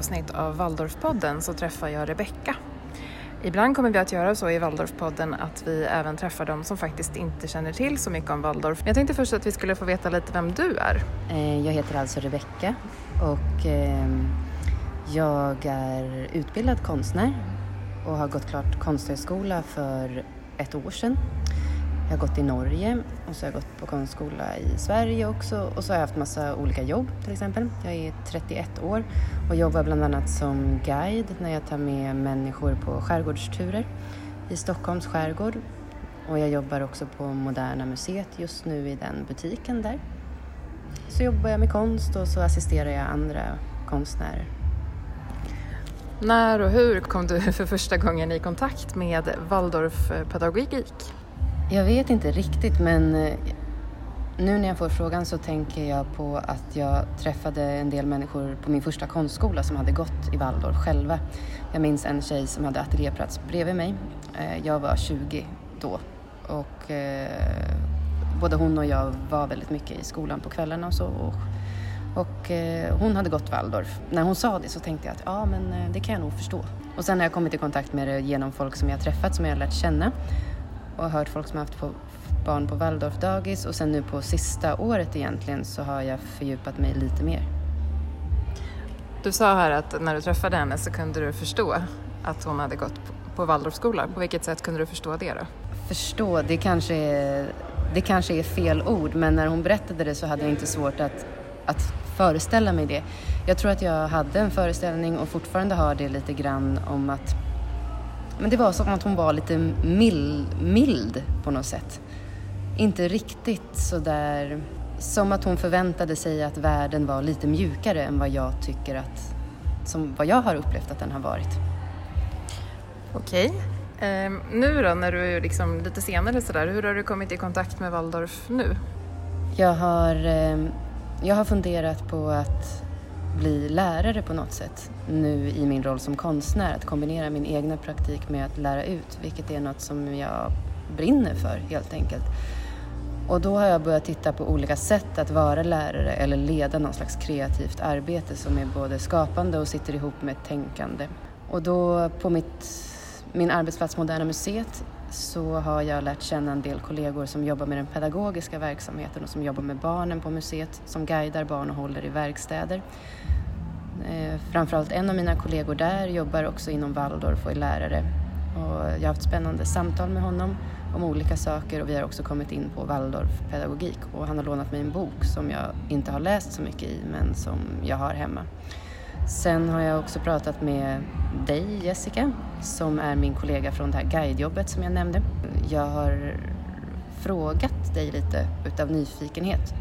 avsnitt av Waldorfpodden så träffar jag Rebecka. Ibland kommer vi att göra så i Waldorfpodden att vi även träffar de som faktiskt inte känner till så mycket om Waldorf. Men jag tänkte först att vi skulle få veta lite vem du är. Eh, jag heter alltså Rebecka och ehm, jag är utbildad konstnär och har gått klart konsthögskola för ett år sedan. Jag har gått i Norge och så har jag gått på konstskola i Sverige också och så har jag haft massa olika jobb till exempel. Jag är 31 år och jobbar bland annat som guide när jag tar med människor på skärgårdsturer i Stockholms skärgård och jag jobbar också på Moderna Museet just nu i den butiken där. Så jobbar jag med konst och så assisterar jag andra konstnärer. När och hur kom du för första gången i kontakt med Waldorfpedagogik? Jag vet inte riktigt men eh, nu när jag får frågan så tänker jag på att jag träffade en del människor på min första konstskola som hade gått i Waldorf själva. Jag minns en tjej som hade ateljéplats bredvid mig. Eh, jag var 20 då och eh, både hon och jag var väldigt mycket i skolan på kvällarna och så. Och, och hon hade gått Waldorf. När hon sa det så tänkte jag att ja, men det kan jag nog förstå. Och sen har jag kommit i kontakt med det genom folk som jag träffat, som jag har lärt känna och hört folk som har haft barn på Waldorfdagis och sen nu på sista året egentligen så har jag fördjupat mig lite mer. Du sa här att när du träffade henne så kunde du förstå att hon hade gått på Waldorfskola. På vilket sätt kunde du förstå det då? Förstå, det kanske är, det kanske är fel ord men när hon berättade det så hade jag inte svårt att, att föreställa mig det. Jag tror att jag hade en föreställning och fortfarande har det lite grann om att men det var som att hon var lite mild, mild på något sätt. Inte riktigt sådär... Som att hon förväntade sig att världen var lite mjukare än vad jag tycker att... Som vad jag har upplevt att den har varit. Okej. Eh, nu då, när du är liksom lite senare sådär, hur har du kommit i kontakt med Waldorf nu? Jag har, eh, jag har funderat på att bli lärare på något sätt nu i min roll som konstnär. Att kombinera min egna praktik med att lära ut, vilket är något som jag brinner för helt enkelt. Och då har jag börjat titta på olika sätt att vara lärare eller leda någon slags kreativt arbete som är både skapande och sitter ihop med tänkande. Och då på mitt, min arbetsplats Moderna Museet så har jag lärt känna en del kollegor som jobbar med den pedagogiska verksamheten och som jobbar med barnen på museet, som guidar barn och håller i verkstäder. Eh, framförallt en av mina kollegor där jobbar också inom Waldorf och är lärare. Och jag har haft spännande samtal med honom om olika saker och vi har också kommit in på Waldorfpedagogik och han har lånat mig en bok som jag inte har läst så mycket i men som jag har hemma. Sen har jag också pratat med dig Jessica som är min kollega från det här guidejobbet som jag nämnde. Jag har frågat dig lite utav nyfikenhet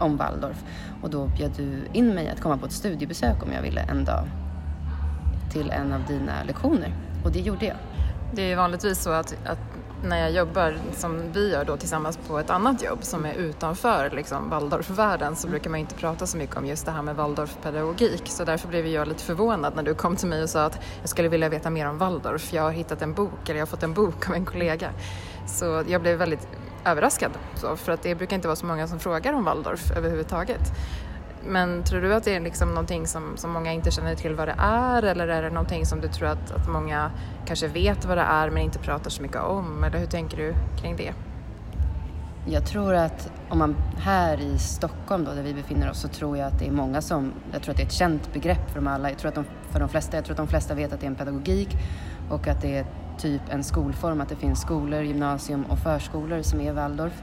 om Waldorf och då bjöd du in mig att komma på ett studiebesök om jag ville en dag till en av dina lektioner och det gjorde jag. Det är vanligtvis så att, att när jag jobbar som vi gör då tillsammans på ett annat jobb som är utanför liksom, Waldorfvärlden så brukar man inte prata så mycket om just det här med Waldorfpedagogik så därför blev jag lite förvånad när du kom till mig och sa att jag skulle vilja veta mer om Waldorf. Jag har hittat en bok, eller jag har fått en bok av en kollega. Så jag blev väldigt överraskad så, för att det brukar inte vara så många som frågar om Waldorf överhuvudtaget. Men tror du att det är liksom någonting som, som många inte känner till vad det är eller är det någonting som du tror att, att många kanske vet vad det är men inte pratar så mycket om? Eller hur tänker du kring det? Jag tror att om man här i Stockholm då, där vi befinner oss så tror jag att det är många som, jag tror att det är ett känt begrepp för dem alla. Jag tror att de, för de flesta, jag tror att de flesta vet att det är en pedagogik och att det är typ en skolform, att det finns skolor, gymnasium och förskolor som är Waldorf.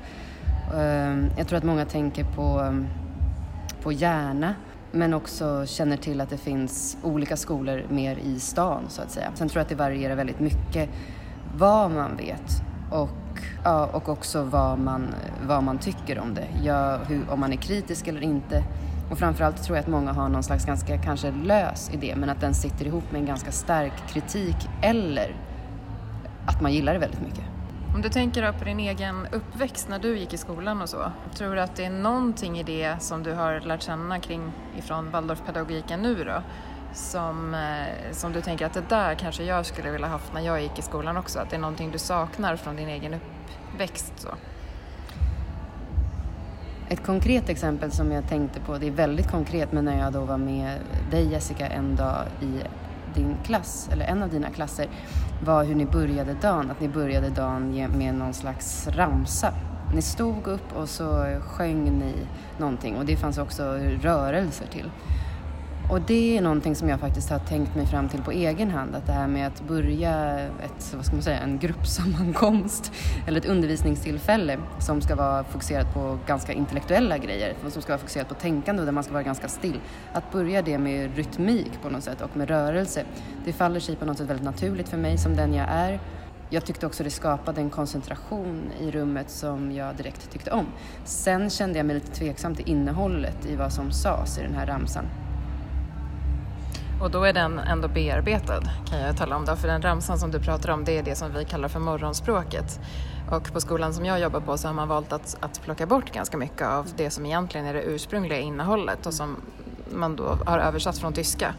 Ehm, jag tror att många tänker på, ehm, på Järna men också känner till att det finns olika skolor mer i stan så att säga. Sen tror jag att det varierar väldigt mycket vad man vet och, ja, och också vad man, vad man tycker om det. Ja, hur, om man är kritisk eller inte. Och framförallt tror jag att många har någon slags ganska kanske lös idé men att den sitter ihop med en ganska stark kritik eller att man gillar det väldigt mycket. Om du tänker på din egen uppväxt när du gick i skolan och så, tror du att det är någonting i det som du har lärt känna kring ifrån Waldorfpedagogiken nu då? Som, eh, som du tänker att det där kanske jag skulle vilja haft när jag gick i skolan också, att det är någonting du saknar från din egen uppväxt? Så. Ett konkret exempel som jag tänkte på, det är väldigt konkret, men när jag då var med dig Jessica en dag i din klass, eller en av dina klasser, var hur ni började dagen. Att ni började dagen med någon slags ramsa. Ni stod upp och så sjöng ni någonting och det fanns också rörelser till. Och det är någonting som jag faktiskt har tänkt mig fram till på egen hand, att det här med att börja ett, vad ska man säga, en gruppsammankomst eller ett undervisningstillfälle som ska vara fokuserat på ganska intellektuella grejer, som ska vara fokuserat på tänkande och där man ska vara ganska still. Att börja det med rytmik på något sätt och med rörelse, det faller sig på något sätt väldigt naturligt för mig som den jag är. Jag tyckte också det skapade en koncentration i rummet som jag direkt tyckte om. Sen kände jag mig lite tveksam till innehållet i vad som sades i den här ramsan. Och då är den ändå bearbetad kan jag tala om. Då. För den ramsan som du pratar om det är det som vi kallar för morgonspråket. Och på skolan som jag jobbar på så har man valt att, att plocka bort ganska mycket av det som egentligen är det ursprungliga innehållet och som man då har översatt från tyska.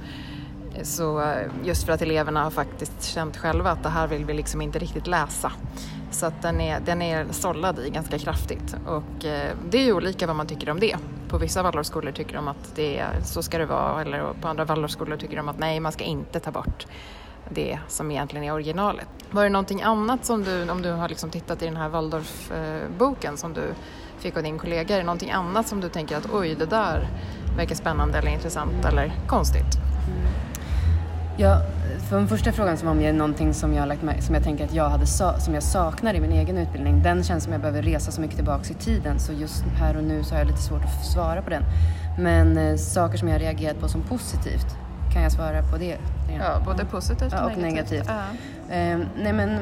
Så eh, just för att eleverna har faktiskt känt själva att det här vill vi liksom inte riktigt läsa. Så att den är, den är sållad i ganska kraftigt och eh, det är ju olika vad man tycker om det. På vissa Waldorfskolor tycker de att det är, så ska det vara eller på andra Waldorfskolor tycker de att nej, man ska inte ta bort det som egentligen är originalet. Var det någonting annat som du, om du har liksom tittat i den här Waldorf-boken som du fick av din kollega, är det någonting annat som du tänker att oj, det där verkar spännande eller intressant eller konstigt? Mm. Ja, för den första frågan som om jag någonting som jag, lagt med, som jag tänker att jag hade som jag saknar i min egen utbildning, den känns som jag behöver resa så mycket tillbaks i tiden så just här och nu så har jag lite svårt att svara på den. Men eh, saker som jag reagerat på som positivt, kan jag svara på det? Ja, både positivt och, ja, och negativt. negativt. Ja. Eh, nej men,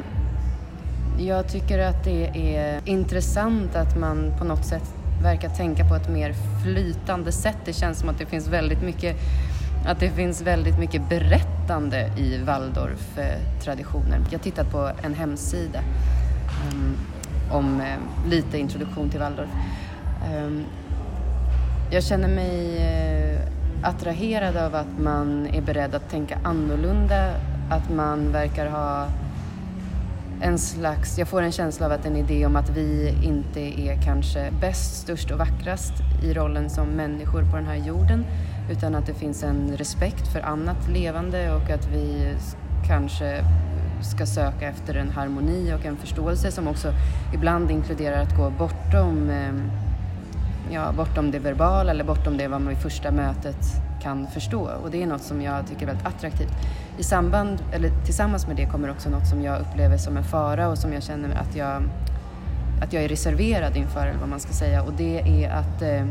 jag tycker att det är intressant att man på något sätt verkar tänka på ett mer flytande sätt. Det känns som att det finns väldigt mycket att det finns väldigt mycket berättande i Waldorf-traditioner. Jag har tittat på en hemsida um, om um, lite introduktion till Waldorf. Um, jag känner mig uh, attraherad av att man är beredd att tänka annorlunda, att man verkar ha en slags, jag får en känsla av att en idé om att vi inte är kanske bäst, störst och vackrast i rollen som människor på den här jorden utan att det finns en respekt för annat levande och att vi kanske ska söka efter en harmoni och en förståelse som också ibland inkluderar att gå bortom, ehm, ja, bortom det verbala eller bortom det vad man vid första mötet kan förstå. Och det är något som jag tycker är väldigt attraktivt. I samband, eller tillsammans med det kommer också något som jag upplever som en fara och som jag känner att jag, att jag är reserverad inför, eller vad man ska säga. Och det är att eh,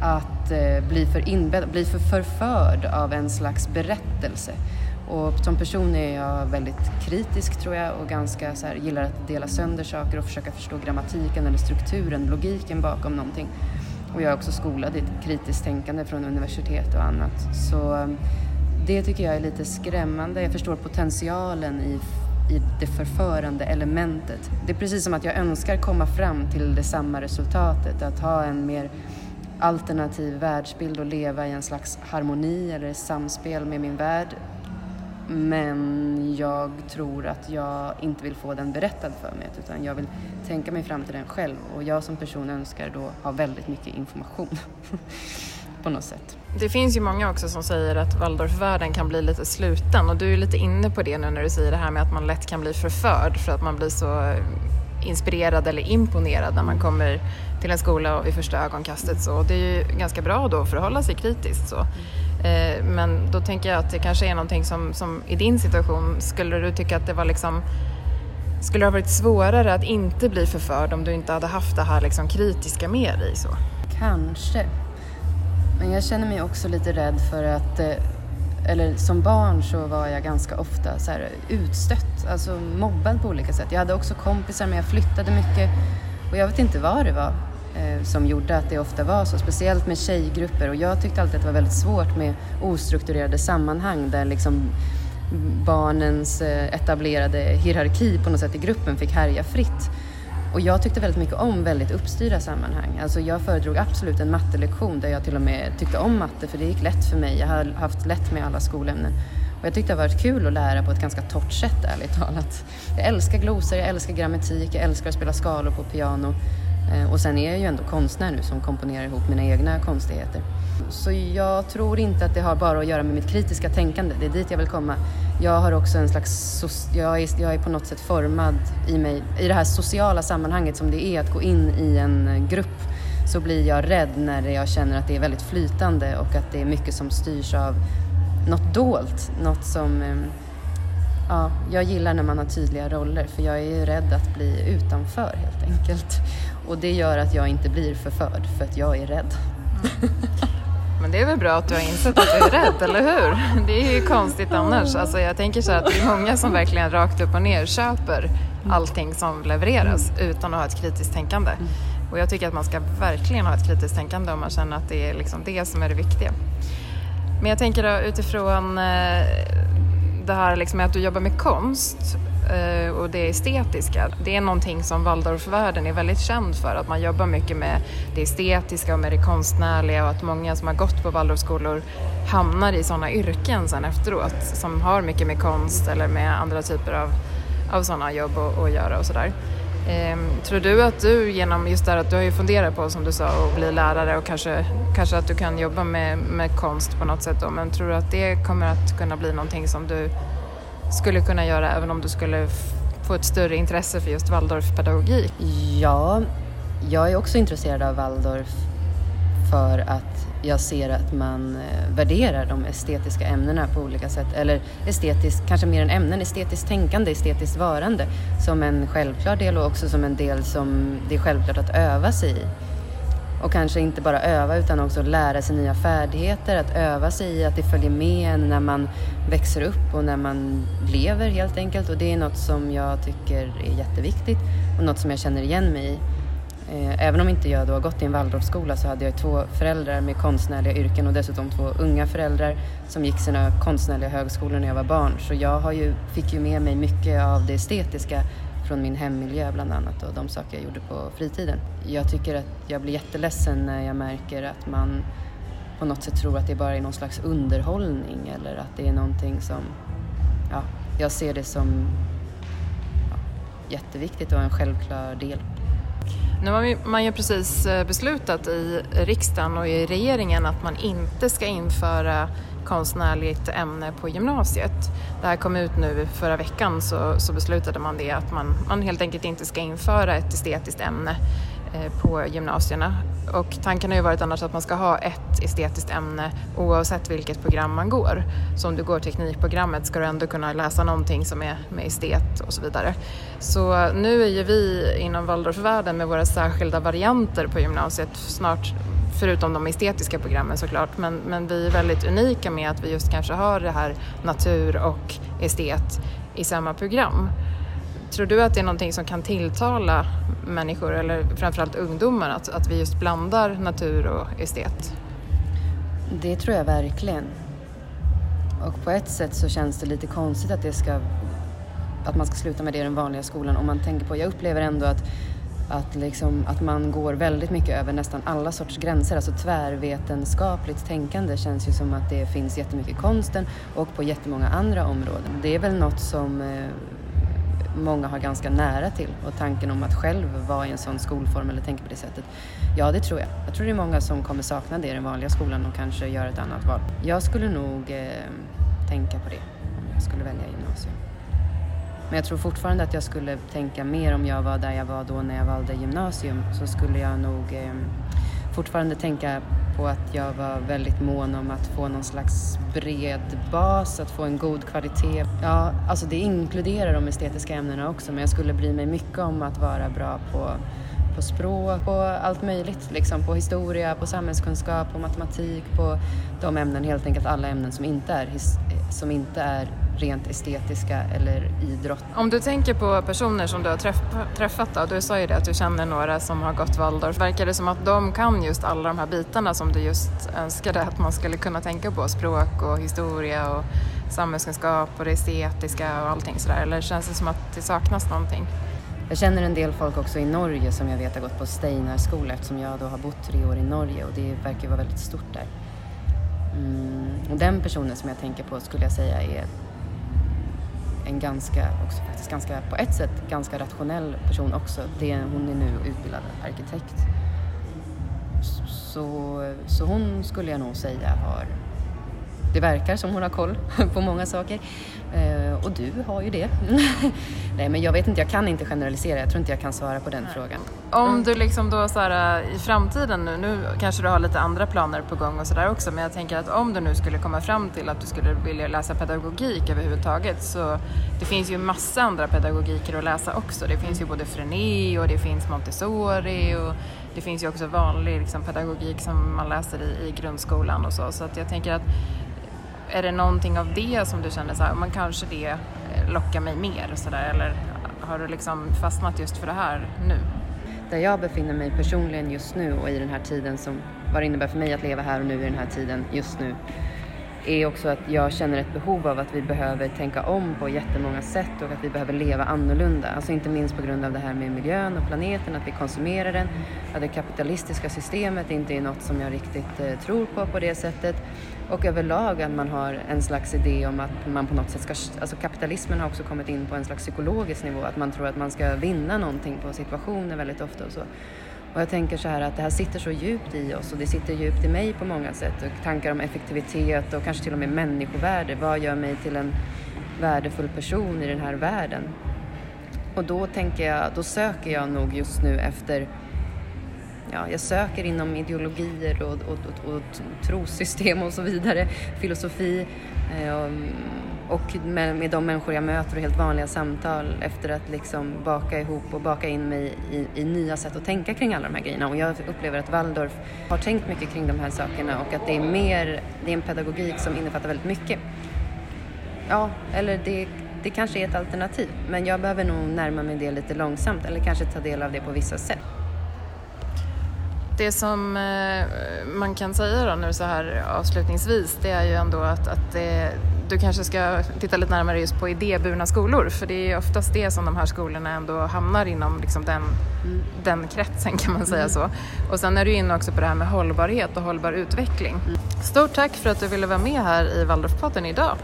att eh, bli, för inbädd, bli för förförd av en slags berättelse. Och som person är jag väldigt kritisk tror jag och ganska så här, gillar att dela sönder saker och försöka förstå grammatiken eller strukturen, logiken bakom någonting. Och jag är också skolad i kritiskt tänkande från universitet och annat. Så ehm, det tycker jag är lite skrämmande. Jag förstår potentialen i, i det förförande elementet. Det är precis som att jag önskar komma fram till det samma resultatet, att ha en mer alternativ världsbild och leva i en slags harmoni eller samspel med min värld. Men jag tror att jag inte vill få den berättad för mig utan jag vill tänka mig fram till den själv och jag som person önskar då ha väldigt mycket information på något sätt. Det finns ju många också som säger att Waldorfvärlden kan bli lite sluten och du är lite inne på det nu när du säger det här med att man lätt kan bli förförd för att man blir så inspirerad eller imponerad när man kommer till en skola och vid första ögonkastet. Så det är ju ganska bra då att förhålla sig kritiskt. Så. Eh, men då tänker jag att det kanske är någonting som, som i din situation, skulle du tycka att det var liksom skulle det ha varit svårare att inte bli förförd om du inte hade haft det här liksom kritiska med dig? Så? Kanske. Men jag känner mig också lite rädd för att eh, eller som barn så var jag ganska ofta så här utstött, alltså mobbad på olika sätt. Jag hade också kompisar men jag flyttade mycket och jag vet inte vad det var eh, som gjorde att det ofta var så, speciellt med tjejgrupper och jag tyckte alltid att det var väldigt svårt med ostrukturerade sammanhang där liksom barnens eh, etablerade hierarki på något sätt i gruppen fick härja fritt. Och jag tyckte väldigt mycket om väldigt uppstyrda sammanhang. Alltså jag föredrog absolut en mattelektion där jag till och med tyckte om matte för det gick lätt för mig. Jag har haft lätt med alla skolämnen. Och jag tyckte det har varit kul att lära på ett ganska torrt sätt ärligt talat. Jag älskar glosor, jag älskar grammatik, jag älskar att spela skalor på piano. Eh, och sen är jag ju ändå konstnär nu som komponerar ihop mina egna konstigheter. Så jag tror inte att det har bara att göra med mitt kritiska tänkande, det är dit jag vill komma. Jag har också en slags, jag är, jag är på något sätt formad i mig, i det här sociala sammanhanget som det är att gå in i en grupp så blir jag rädd när jag känner att det är väldigt flytande och att det är mycket som styrs av något dolt, något som ehm, Ja, jag gillar när man har tydliga roller för jag är ju rädd att bli utanför helt enkelt. Och det gör att jag inte blir förförd för att jag är rädd. Mm. Men det är väl bra att du har insett att du är rädd, eller hur? Det är ju konstigt annars. Alltså jag tänker så att det är många som verkligen rakt upp och ner köper allting som levereras utan att ha ett kritiskt tänkande. Och jag tycker att man ska verkligen ha ett kritiskt tänkande om man känner att det är liksom det som är det viktiga. Men jag tänker då utifrån eh, det här liksom med att du jobbar med konst Eh, och det estetiska. Det är någonting som Waldorfvärlden är väldigt känd för, att man jobbar mycket med det estetiska och med det konstnärliga och att många som har gått på Waldorfskolor hamnar i sådana yrken sen efteråt som har mycket med konst eller med andra typer av, av sådana jobb att göra och sådär. Ehm, tror du att du genom just det här att du har ju funderat på som du sa att bli lärare och kanske, kanske att du kan jobba med, med konst på något sätt då, men tror du att det kommer att kunna bli någonting som du skulle kunna göra även om du skulle få ett större intresse för just Waldorfpedagogik? Ja, jag är också intresserad av Waldorf för att jag ser att man eh, värderar de estetiska ämnena på olika sätt. Eller estetiskt, kanske mer än ämnen, estetiskt tänkande, estetiskt varande som en självklar del och också som en del som det är självklart att öva sig i. Och kanske inte bara öva utan också lära sig nya färdigheter, att öva sig i att det följer med en när man växer upp och när man lever helt enkelt. Och det är något som jag tycker är jätteviktigt och något som jag känner igen mig i. Eh, även om inte jag då har gått i en Waldorfskola så hade jag två föräldrar med konstnärliga yrken och dessutom två unga föräldrar som gick sina konstnärliga högskolor när jag var barn. Så jag har ju, fick ju med mig mycket av det estetiska från min hemmiljö bland annat och de saker jag gjorde på fritiden. Jag tycker att jag blir jätteledsen när jag märker att man på något sätt tror att det bara är någon slags underhållning eller att det är någonting som, ja, jag ser det som ja, jätteviktigt och en självklar del. Nu har man ju precis eh, beslutat i riksdagen och i regeringen att man inte ska införa konstnärligt ämne på gymnasiet. Det här kom ut nu förra veckan så, så beslutade man det att man, man helt enkelt inte ska införa ett estetiskt ämne eh, på gymnasierna. Och tanken har ju varit annars att man ska ha ett estetiskt ämne oavsett vilket program man går. Så om du går teknikprogrammet ska du ändå kunna läsa någonting som är med estet och så vidare. Så nu är ju vi inom Waldorfvärlden med våra särskilda varianter på gymnasiet snart förutom de estetiska programmen såklart, men, men vi är väldigt unika med att vi just kanske har det här natur och estet i samma program. Tror du att det är någonting som kan tilltala människor eller framförallt ungdomar att, att vi just blandar natur och estet? Det tror jag verkligen. Och på ett sätt så känns det lite konstigt att, det ska, att man ska sluta med det i den vanliga skolan om man tänker på, jag upplever ändå att att, liksom, att man går väldigt mycket över nästan alla sorts gränser. Alltså tvärvetenskapligt tänkande känns ju som att det finns jättemycket i konsten och på jättemånga andra områden. Det är väl något som eh, många har ganska nära till och tanken om att själv vara i en sån skolform eller tänka på det sättet. Ja, det tror jag. Jag tror det är många som kommer sakna det i den vanliga skolan och kanske göra ett annat val. Jag skulle nog eh, tänka på det om jag skulle välja gymnasium. Men jag tror fortfarande att jag skulle tänka mer om jag var där jag var då när jag valde gymnasium så skulle jag nog eh, fortfarande tänka på att jag var väldigt mån om att få någon slags bred bas, att få en god kvalitet. Ja, alltså det inkluderar de estetiska ämnena också men jag skulle bry mig mycket om att vara bra på, på språk, på allt möjligt. Liksom på historia, på samhällskunskap, på matematik, på de ämnen, helt enkelt alla ämnen som inte är, som inte är rent estetiska eller idrott. Om du tänker på personer som du har träff träffat då, du sa ju det att du känner några som har gått Waldorf. Verkar det som att de kan just alla de här bitarna som du just önskade att man skulle kunna tänka på? Språk och historia och samhällskunskap och det estetiska och allting sådär. Eller känns det som att det saknas någonting? Jag känner en del folk också i Norge som jag vet har gått på Steinar skola eftersom jag då har bott tre år i Norge och det verkar vara väldigt stort där. Mm, och den personen som jag tänker på skulle jag säga är en ganska, också faktiskt ganska, på ett sätt ganska rationell person också. Det, hon är nu utbildad arkitekt. Så, så hon skulle jag nog säga har det verkar som hon har koll på många saker. Eh, och du har ju det. Nej men jag vet inte, jag kan inte generalisera. Jag tror inte jag kan svara på den Nej. frågan. Om mm. du liksom då så här, i framtiden nu, nu kanske du har lite andra planer på gång och sådär också, men jag tänker att om du nu skulle komma fram till att du skulle vilja läsa pedagogik överhuvudtaget så det finns ju massa andra pedagogiker att läsa också. Det finns ju både Frené och det finns Montessori och det finns ju också vanlig liksom, pedagogik som man läser i, i grundskolan och så. Så att jag tänker att är det någonting av det som du känner så här, man kanske det lockar mig mer så där, eller har du liksom fastnat just för det här nu? Där jag befinner mig personligen just nu och i den här tiden som vad det innebär för mig att leva här och nu i den här tiden just nu är också att jag känner ett behov av att vi behöver tänka om på jättemånga sätt och att vi behöver leva annorlunda. Alltså inte minst på grund av det här med miljön och planeten, att vi konsumerar den, att det kapitalistiska systemet inte är något som jag riktigt eh, tror på på det sättet. Och överlag att man har en slags idé om att man på något sätt ska, alltså kapitalismen har också kommit in på en slags psykologisk nivå, att man tror att man ska vinna någonting på situationer väldigt ofta och så. Och jag tänker så här att det här sitter så djupt i oss och det sitter djupt i mig på många sätt. Och tankar om effektivitet och kanske till och med människovärde. Vad gör mig till en värdefull person i den här världen? Och då tänker jag, då söker jag nog just nu efter Ja, jag söker inom ideologier och, och, och, och trossystem och så vidare, filosofi. Eh, och mm, med, med de människor jag möter och helt vanliga samtal efter att liksom baka ihop och baka in mig i, i, nya sätt att tänka kring alla de här grejerna. Och jag upplever att Waldorf har tänkt mycket kring de här sakerna och att det är mer, det är en pedagogik som innefattar väldigt mycket. Ja, eller det, det kanske är ett alternativ, men jag behöver nog närma mig det lite långsamt eller kanske ta del av det på vissa sätt. Det som eh, man kan säga då nu så här avslutningsvis, det är ju ändå att, att det, du kanske ska titta lite närmare just på idéburna skolor för det är oftast det som de här skolorna ändå hamnar inom liksom den, mm. den kretsen kan man säga mm. så. Och sen är du inne också på det här med hållbarhet och hållbar utveckling. Mm. Stort tack för att du ville vara med här i Waldorfpodden idag.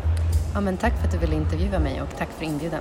Ja, men tack för att du ville intervjua mig och tack för inbjudan.